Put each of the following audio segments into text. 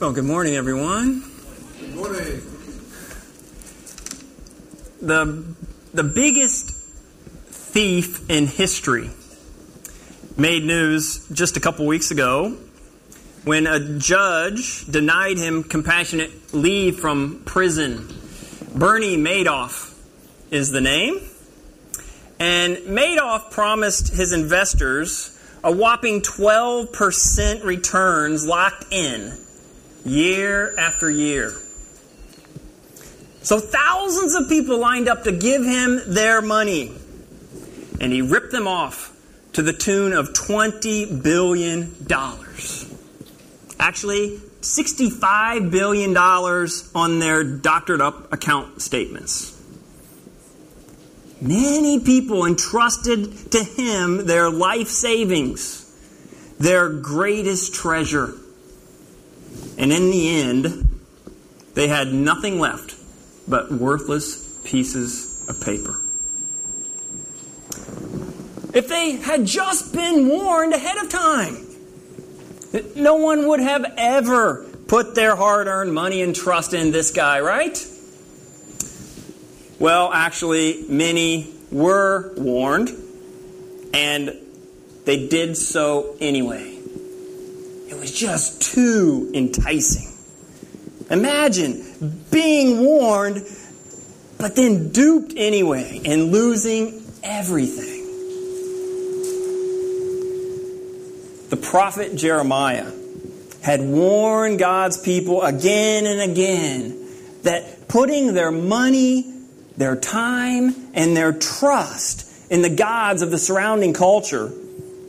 Well, good morning, everyone. Good morning. The, the biggest thief in history made news just a couple weeks ago when a judge denied him compassionate leave from prison. Bernie Madoff is the name. And Madoff promised his investors a whopping 12% returns locked in year after year. So thousands of people lined up to give him their money. And he ripped them off to the tune of $20 billion. Actually, $65 billion on their doctored up account statements. Many people entrusted to him their life savings, their greatest treasure. And in the end, they had nothing left but worthless pieces of paper. If they had just been warned ahead of time, no one would have ever put their hard earned money and trust in this guy, right? Well, actually, many were warned, and they did so anyway. It was just too enticing. Imagine being warned, but then duped anyway and losing everything. The prophet Jeremiah had warned God's people again and again that putting their money, their time, and their trust in the gods of the surrounding culture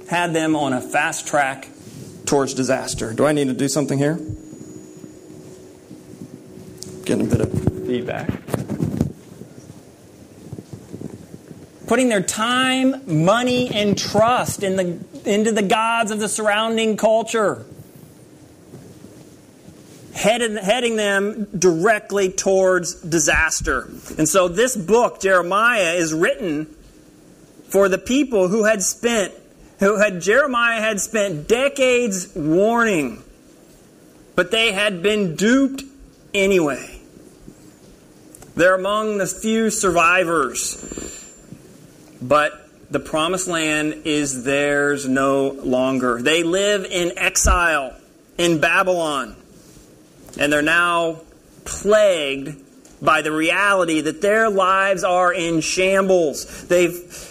had them on a fast track towards disaster. Do I need to do something here? Getting a bit of feedback. Putting their time, money, and trust in the, into the gods of the surrounding culture. Headed, heading them directly towards disaster. And so this book, Jeremiah, is written for the people who had spent, who had Jeremiah had spent decades warning, but they had been duped anyway. They're among the few survivors. But the promised land is theirs no longer. They live in exile in Babylon. And they're now plagued by the reality that their lives are in shambles. They've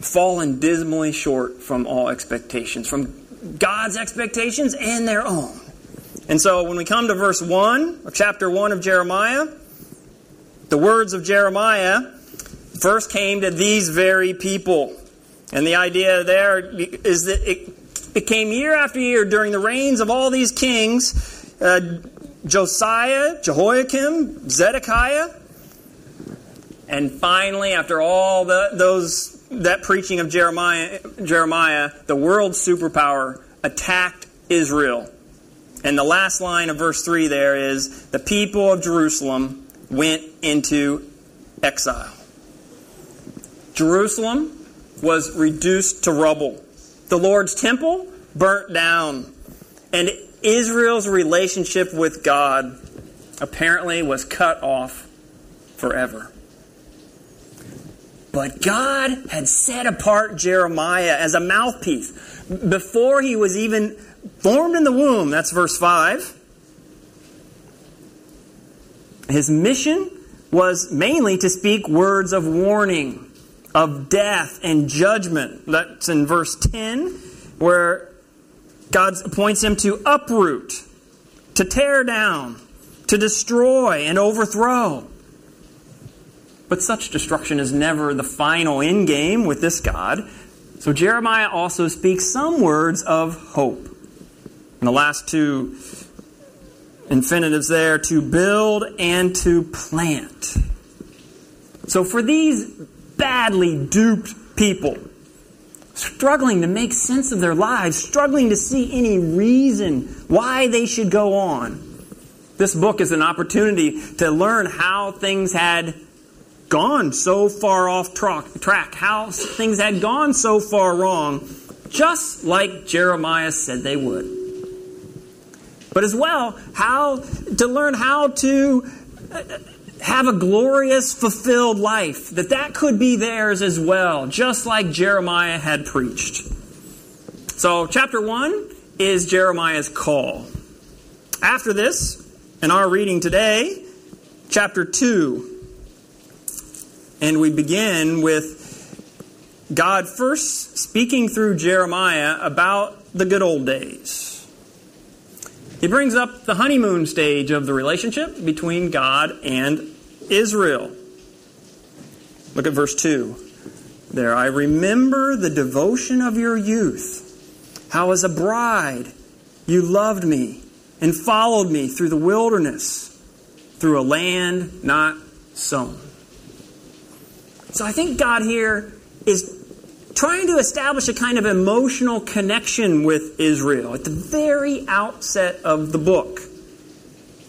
fallen dismally short from all expectations, from God's expectations and their own. And so when we come to verse 1 of chapter 1 of Jeremiah, the words of Jeremiah first came to these very people. And the idea there is that it, it came year after year during the reigns of all these kings uh, Josiah, Jehoiakim, Zedekiah. And finally, after all the, those that preaching of Jeremiah, Jeremiah, the world superpower attacked Israel. And the last line of verse 3 there is the people of Jerusalem went into exile. Jerusalem was reduced to rubble. The Lord's temple burnt down. And Israel's relationship with God apparently was cut off forever. But God had set apart Jeremiah as a mouthpiece before he was even formed in the womb. That's verse 5. His mission was mainly to speak words of warning, of death and judgment. That's in verse 10, where God appoints him to uproot, to tear down, to destroy and overthrow. But such destruction is never the final end game with this God. So Jeremiah also speaks some words of hope. And the last two infinitives there to build and to plant. So for these badly duped people, struggling to make sense of their lives, struggling to see any reason why they should go on, this book is an opportunity to learn how things had gone so far off track, how things had gone so far wrong, just like Jeremiah said they would. but as well how to learn how to uh, have a glorious fulfilled life that that could be theirs as well just like jeremiah had preached. So chapter 1 is jeremiah's call. After this in our reading today chapter 2 and we begin with God first speaking through Jeremiah about the good old days. He brings up the honeymoon stage of the relationship between God and Israel. Look at verse 2. There, I remember the devotion of your youth, how as a bride you loved me and followed me through the wilderness, through a land not sown. So I think God here is trying to establish a kind of emotional connection with Israel at the very outset of the book.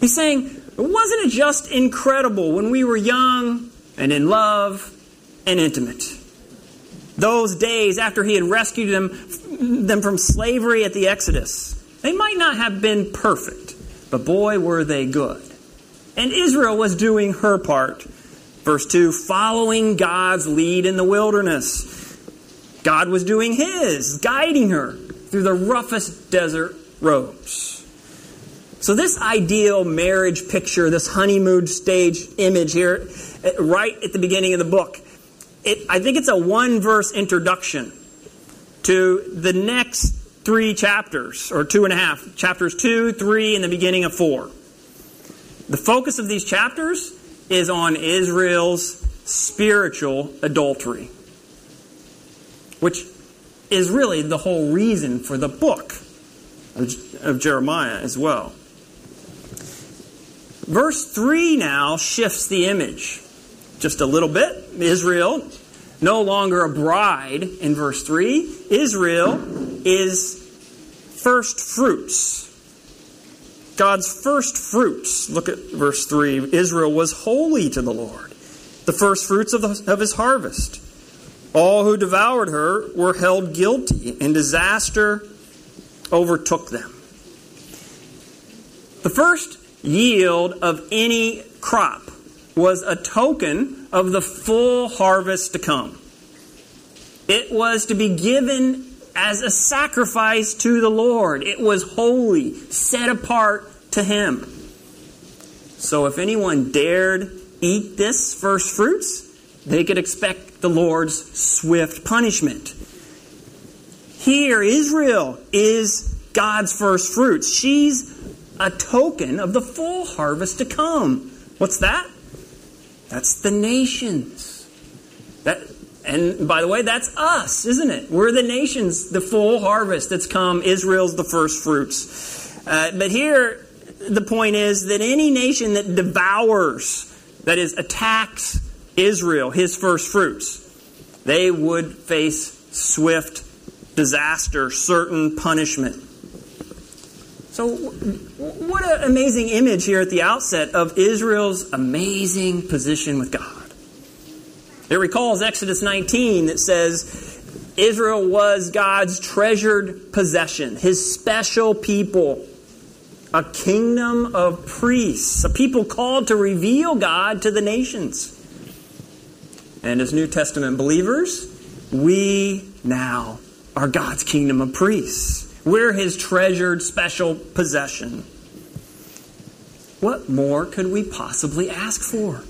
He's saying, wasn't it just incredible when we were young and in love and intimate? Those days after he had rescued them, them from slavery at the Exodus. They might not have been perfect, but boy, were they good. And Israel was doing her part. Verse 2 following God's lead in the wilderness. God was doing His, guiding her through the roughest desert roads. So, this ideal marriage picture, this honeymoon stage image here, right at the beginning of the book, it, I think it's a one verse introduction to the next three chapters, or two and a half chapters two, three, and the beginning of four. The focus of these chapters is on Israel's spiritual adultery which is really the whole reason for the book of, Jeremiah as well. Verse 3 now shifts the image just a little bit. Israel, no longer a bride in verse 3. Israel is first fruits. God's first fruits. Look at verse 3. Israel was holy to the Lord, the first fruits of, the, of his harvest. All who devoured her were held guilty, and disaster overtook them. The first yield of any crop was a token of the full harvest to come. It was to be given as a sacrifice to the Lord. It was holy, set apart to Him. So if anyone dared eat this first fruits, they could expect the Lord's swift punishment. Here, Israel is God's first fruits. She's a token of the full harvest to come. What's that? That's the nations. That, and by the way, that's us, isn't it? We're the nations, the full harvest that's come. Israel's the first fruits. Uh, but here, the point is that any nation that devours, that is, attacks, Israel, his first fruits, they would face swift disaster, certain punishment. So, what an amazing image here at the outset of Israel's amazing position with God. It recalls Exodus 19 that says Israel was God's treasured possession, his special people, a kingdom of priests, a people called to reveal God to the nations. And as New Testament believers, we now are God's kingdom of priests. We're his treasured special possession. What more could we possibly ask for?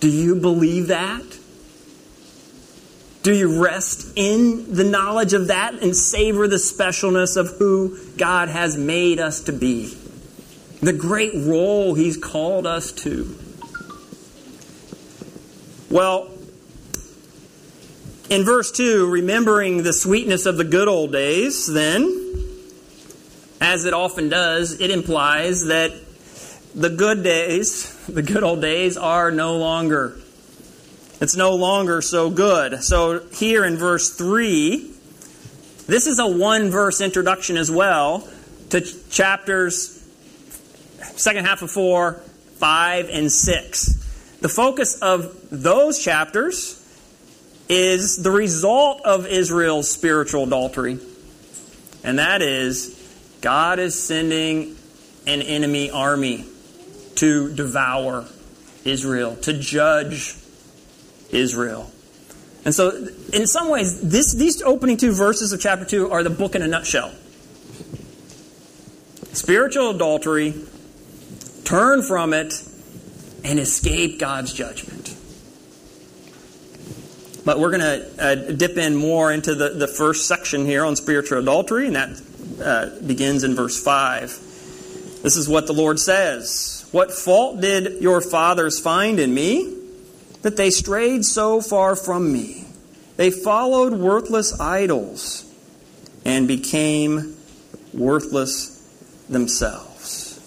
Do you believe that? Do you rest in the knowledge of that and savor the specialness of who God has made us to be? The great role He's called us to. Well, in verse 2, remembering the sweetness of the good old days, then, as it often does, it implies that the good days, the good old days, are no longer. It's no longer so good. So here in verse 3, this is a one verse introduction as well to chapters, second half of 4, 5, and 6. The focus of those chapters is the result of Israel's spiritual adultery, and that is God is sending an enemy army to devour Israel, to judge Israel. And so, in some ways, this, these opening two verses of chapter 2 are the book in a nutshell. Spiritual adultery, turn from it, and escape God's judgment. But we're going to uh, dip in more into the, the first section here on spiritual adultery, and that uh, begins in verse 5. This is what the Lord says What fault did your fathers find in me that they strayed so far from me? They followed worthless idols and became worthless themselves.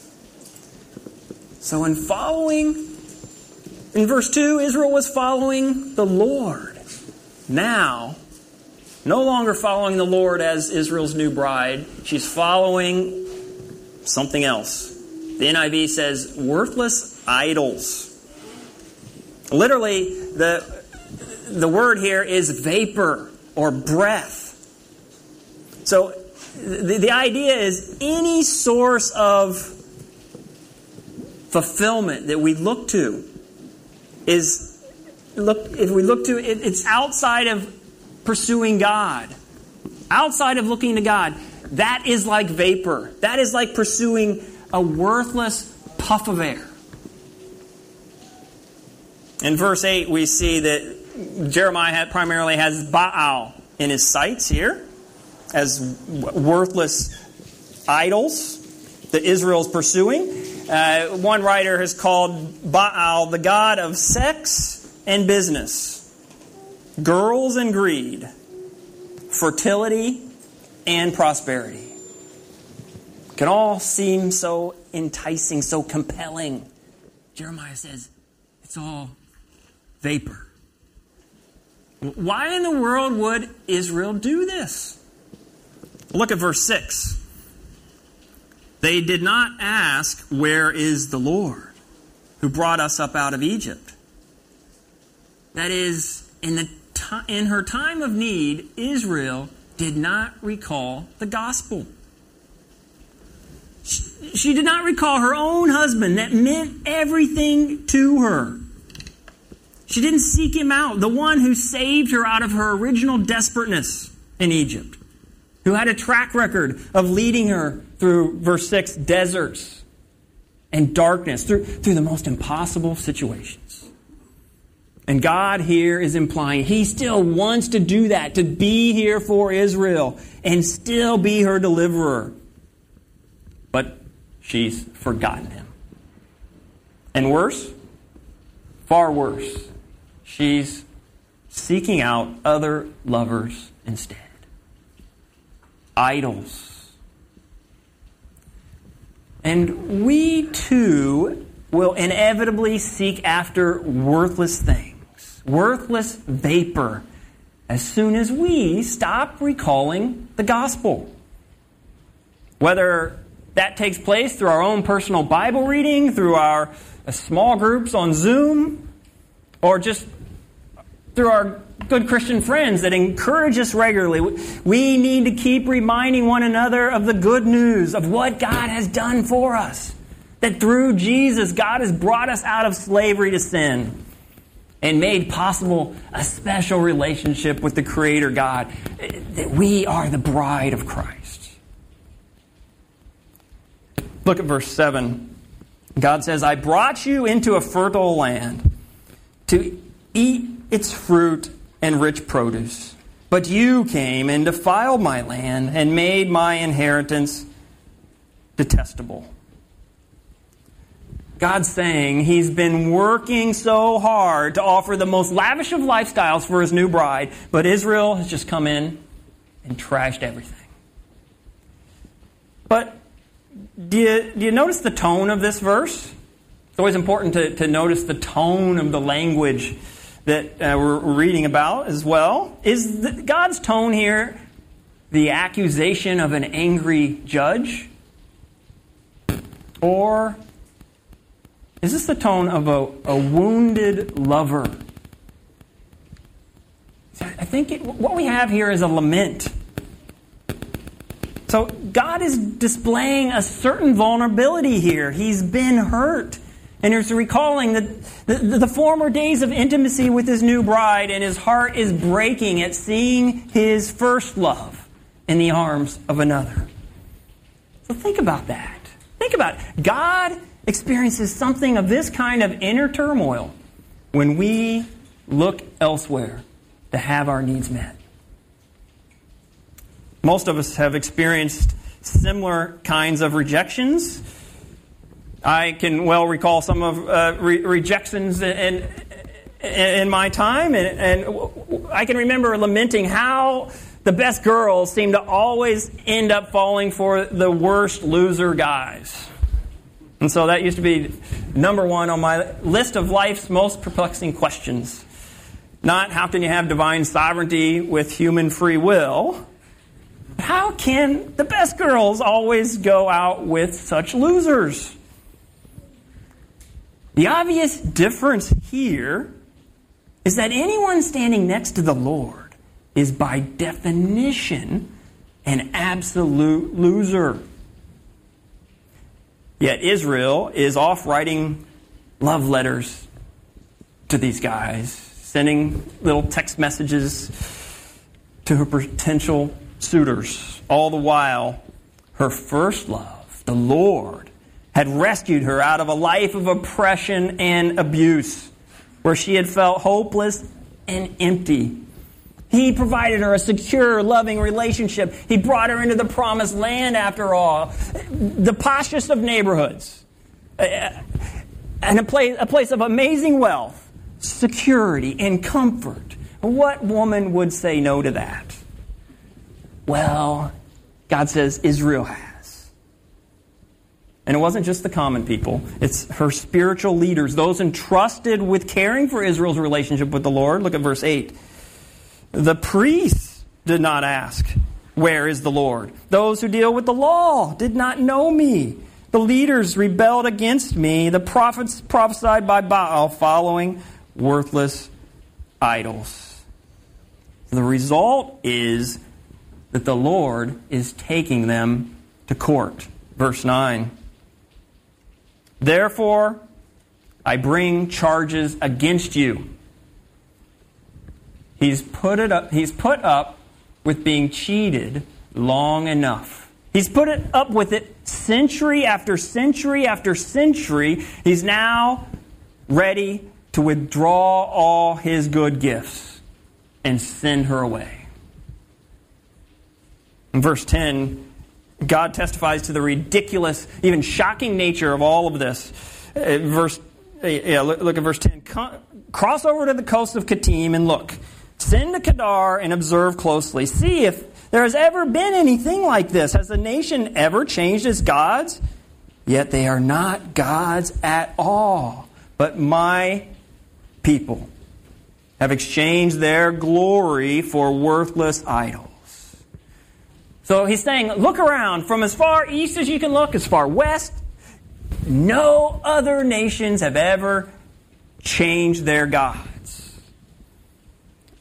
So, in following, in verse 2, Israel was following the Lord. Now, no longer following the Lord as Israel's new bride, she's following something else. The NIV says worthless idols. Literally, the, the word here is vapor or breath. So the, the idea is any source of fulfillment that we look to is look if we look to it, it's outside of pursuing God outside of looking to God that is like vapor. That is like pursuing a worthless puff of air. In verse 8, we see that Jeremiah primarily has Baal in his sights here as worthless idols that Israel is pursuing. Uh, one writer has called Baal the god of sex and business, girls and greed, fertility and prosperity. Can all seem so enticing, so compelling. Jeremiah says it's all vapor. Why in the world would Israel do this? Look at verse 6. They did not ask, Where is the Lord who brought us up out of Egypt? That is, in, the in her time of need, Israel did not recall the gospel. She did not recall her own husband that meant everything to her. She didn't seek him out, the one who saved her out of her original desperateness in Egypt, who had a track record of leading her through, verse 6, deserts and darkness, through, through the most impossible situations. And God here is implying He still wants to do that, to be here for Israel and still be her deliverer. But she's forgotten Him. And worse, far worse, she's seeking out other lovers instead. Idols. And we too will inevitably seek after worthless things, worthless vapor, as soon as we stop recalling the gospel. Whether that takes place through our own personal Bible reading, through our uh, small groups on Zoom, or just through our good Christian friends that encourage us regularly. We need to keep reminding one another of the good news of what God has done for us. That through Jesus, God has brought us out of slavery to sin and made possible a special relationship with the Creator God. That we are the bride of Christ. Look at verse 7. God says, I brought you into a fertile land to eat its fruit and rich produce. But you came and defiled my land and made my inheritance detestable. God's saying he's been working so hard to offer the most lavish of lifestyles for his new bride, but Israel has just come in and trashed everything. But do you, do you notice the tone of this verse? It's always important to, to notice the tone of the language that uh, we're reading about as well. Is the, God's tone here the accusation of an angry judge? Or is this the tone of a, a wounded lover? I think it, what we have here is a lament. So God is displaying a certain vulnerability here. He's been hurt. And he's recalling the, the, the, former days of intimacy with his new bride, and his heart is breaking at seeing his first love in the arms of another. So think about that. Think about it. God experiences something of this kind of inner turmoil when we look elsewhere to have our needs met. Most of us have experienced similar kinds of rejections. I can well recall some of uh, re- rejections in, in, my time, and, and I can remember lamenting how the best girls seem to always end up falling for the worst loser guys. And so that used to be number one on my list of life's most perplexing questions. Not how can you have divine sovereignty with human free will? How can the best girls always go out with such losers? The obvious difference here is that anyone standing next to the Lord is by definition an absolute loser. Yet Israel is off writing love letters to these guys, sending little text messages to her potential suitors. All the while, her first love, the Lord, had rescued her out of a life of oppression and abuse, where she had felt hopeless and empty. He provided her a secure, loving relationship. He brought her into the promised land, after all, the poshest of neighborhoods, uh, uh, and a place, a place of amazing wealth, security, and comfort. What woman would say no to that? Well, God says Israel has. And it wasn't just the common people, it's her spiritual leaders, those entrusted with caring for Israel's relationship with the Lord. Look at verse 8. The priests did not ask, Where is the Lord? Those who deal with the law did not know me. The leaders rebelled against me. The prophets prophesied by Baal, following worthless idols. The result is that the Lord is taking them to court. Verse 9. Therefore, I bring charges against you He's put, it up, he's put up with being cheated long enough. He's put it up with it century after century after century. He's now ready to withdraw all his good gifts and send her away. In verse 10, God testifies to the ridiculous, even shocking nature of all of this. Uh, verse, yeah, look, at verse 10. Cross over to the coast of Kittim and look. Send to Kedar and observe closely. See if there has ever been anything like this. Has the nation ever changed its gods? Yet they are not gods at all, but my people have exchanged their glory for worthless idols. So he's saying, look around from as far east as you can look, as far west. No other nations have ever changed their gods.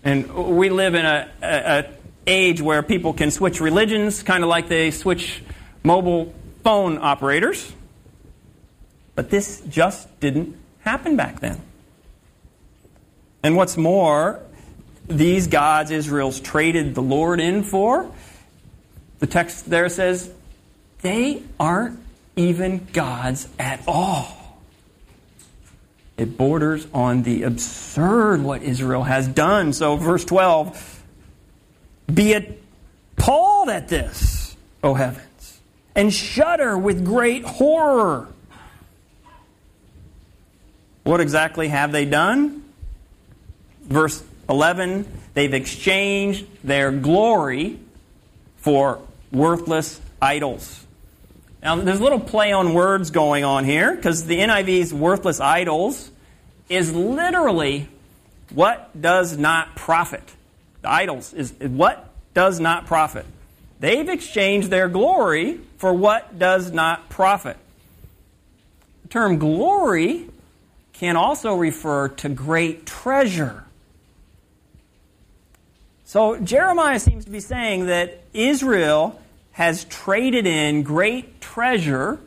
And we live in a, a, a age where people can switch religions, kind of like they switch mobile phone operators. But this just didn't happen back then. And what's more, these gods Israel's traded the Lord in for, the text there says, they aren't even gods at all. It borders on the absurd what Israel has done. So, verse 12 Be appalled at this, O heavens, and shudder with great horror. What exactly have they done? Verse 11 They've exchanged their glory for worthless idols. Now, there's a little play on words going on here because the NIV's worthless idols is literally what does not profit. The idols is what does not profit. They've exchanged their glory for what does not profit. The term glory can also refer to great treasure. So Jeremiah seems to be saying that Israel has traded in great treasure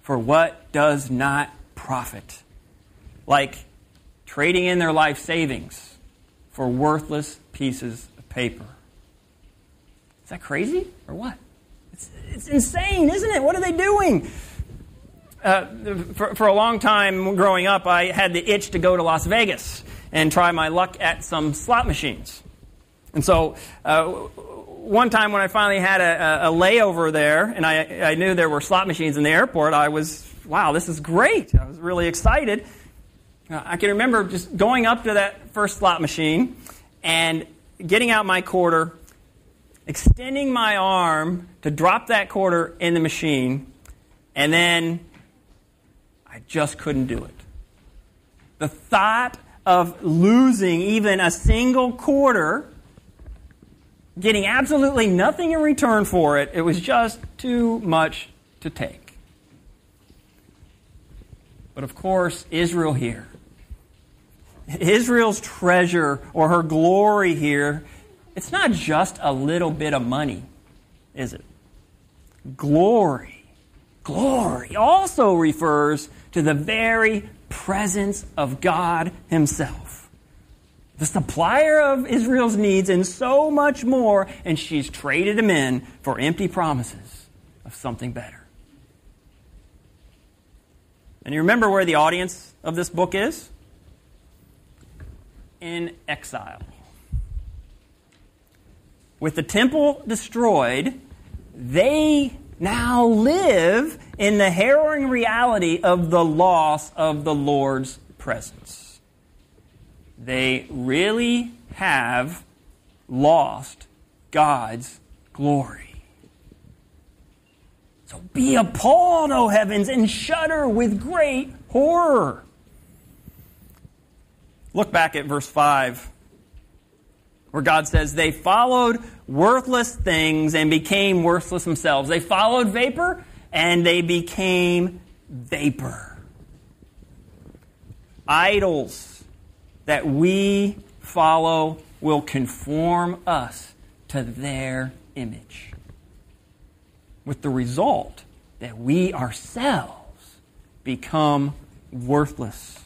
for what does not profit. Like trading in their life savings for worthless pieces of paper. Is that crazy or what? It's, it's insane, isn't it? What are they doing? Uh, for, for a long time growing up, I had the itch to go to Las Vegas and try my luck at some slot machines. And so, uh, one time when I finally had a, a, layover there and I, I knew there were slot machines in the airport, I was, wow, this is great. I was really excited. Uh, I can remember just going up to that first slot machine and getting out my quarter, extending my arm to drop that quarter in the machine, and then I just couldn't do it. The thought of losing even a single quarter, getting absolutely nothing in return for it, it was just too much to take. But of course, Israel here, Israel's treasure or her glory here, it's not just a little bit of money, is it? Glory, glory also refers to the very presence of God Himself. The supplier of Israel's needs and so much more, and she's traded him in for empty promises of something better. And you remember where the audience of this book is? In exile. With the temple destroyed, they now live in the harrowing reality of the loss of the Lord's presence. They really have lost God's glory. So be appalled, O heavens, and shudder with great horror. Look back at verse 5 where God says, They followed worthless things and became worthless themselves. They followed vapor and they became vapor. Idols that we follow will conform us to their image. With the result that we ourselves become worthless.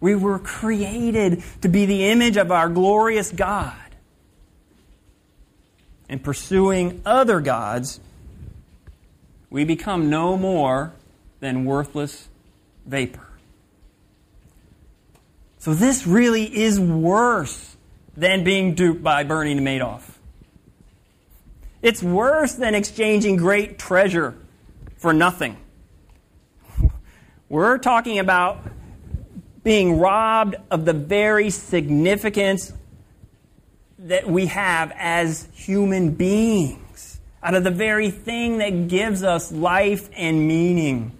We were created to be the image of our glorious God. And pursuing other gods, we become no more than worthless vapor. So this really is worse than being duped by Bernie Madoff. It's worse than exchanging great treasure for nothing. We're talking about being robbed of the very significance that we have as human beings, out of the very thing that gives us life and meaning.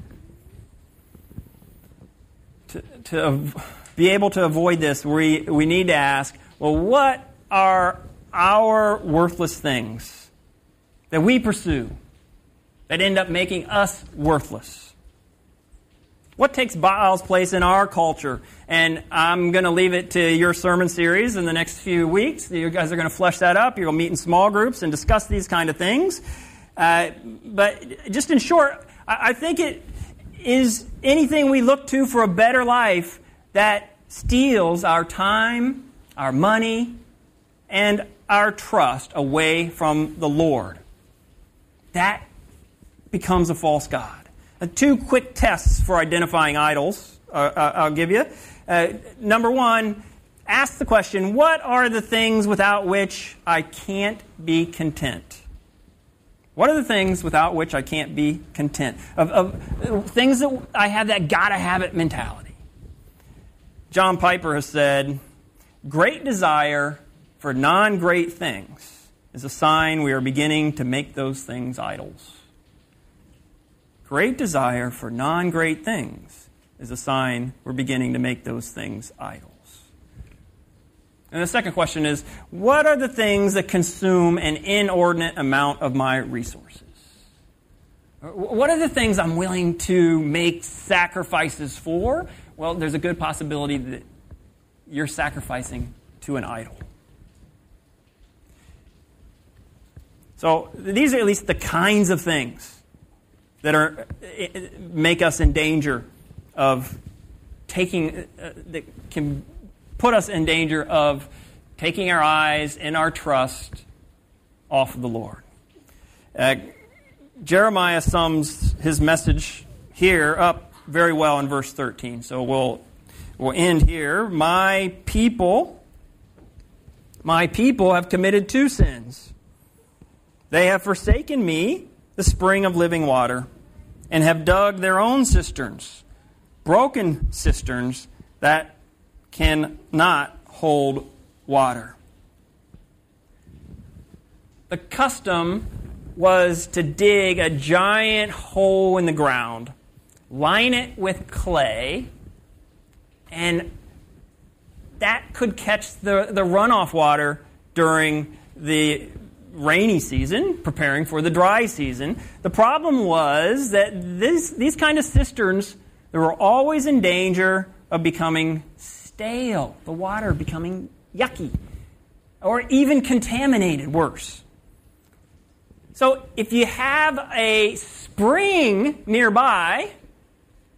To, to be able to avoid this, we, we need to ask well, what are our worthless things that we pursue that end up making us worthless? What takes Baal's place in our culture? And I'm going to leave it to your sermon series in the next few weeks. You guys are going to flesh that up. You'll meet in small groups and discuss these kind of things. Uh, but just in short, I, I think it is anything we look to for a better life that steals our time, our money, and our trust away from the Lord. That becomes a false God. Uh, two quick tests for identifying idols uh, uh, I'll give you. Uh, number one, ask the question what are the things without which I can't be content? What are the things without which I can't be content? Of, of things that I have that gotta have it mentality. John Piper has said, Great desire for non great things is a sign we are beginning to make those things idols. Great desire for non great things is a sign we're beginning to make those things idols. And the second question is what are the things that consume an inordinate amount of my resources? What are the things I'm willing to make sacrifices for? Well, there's a good possibility that you're sacrificing to an idol. So these are at least the kinds of things that are make us in danger of taking uh, that can put us in danger of taking our eyes and our trust off of the Lord. Uh, Jeremiah sums his message here up very well in verse 13. So we'll we'll end here. My people my people have committed two sins. They have forsaken me, the spring of living water, and have dug their own cisterns, broken cisterns that cannot hold water. The custom was to dig a giant hole in the ground, line it with clay, and that could catch the, the runoff water during the rainy season, preparing for the dry season. The problem was that this, these kind of cisterns they were always in danger of becoming stale, the water becoming yucky, or even contaminated, worse. So if you have a spring nearby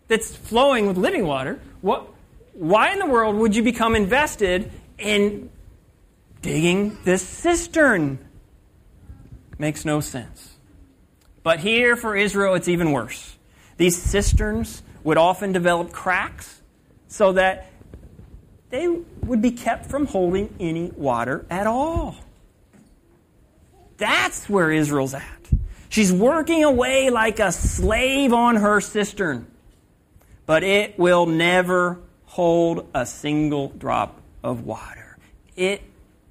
that's flowing with living water, what, why in the world would you become invested in digging this cistern? Makes no sense. But here for Israel, it's even worse. These cisterns would often develop cracks so that they would be kept from holding any water at all. That's where Israel's at. She's working away like a slave on her cistern, but it will never hold a single drop of water. It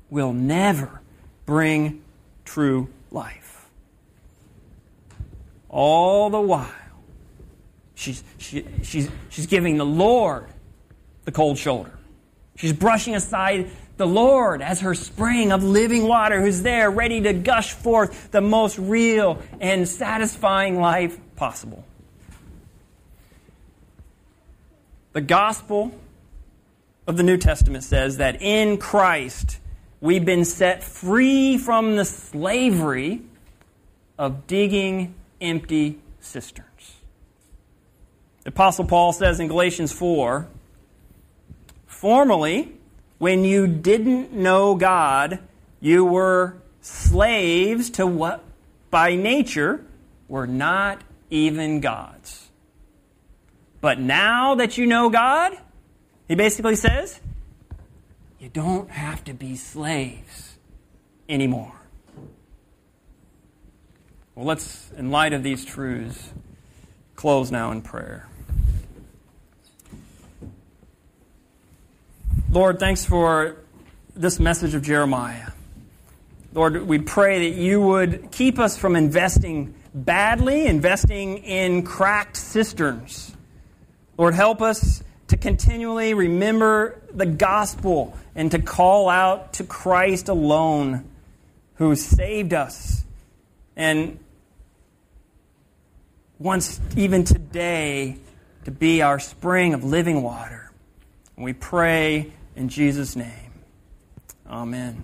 will never bring true life. All the while, she's, she, she's, she's giving the Lord the cold shoulder. She's brushing aside the Lord as her spring of living water who's there ready to gush forth the most real and satisfying life possible. The gospel of the New Testament says that in Christ we've been set free from the slavery of digging empty cisterns. The Apostle Paul says in Galatians 4 Formerly, when you didn't know God, you were slaves to what by nature were not even God's. But now that you know God, he basically says, you don't have to be slaves anymore. Well, let's, in light of these truths, close now in prayer. Lord, thanks for this message of Jeremiah. Lord, we pray that you would keep us from investing badly, investing in cracked cisterns. Lord, help us to continually remember the gospel and to call out to Christ alone who saved us and wants even today to be our spring of living water. We pray in Jesus' name. Amen.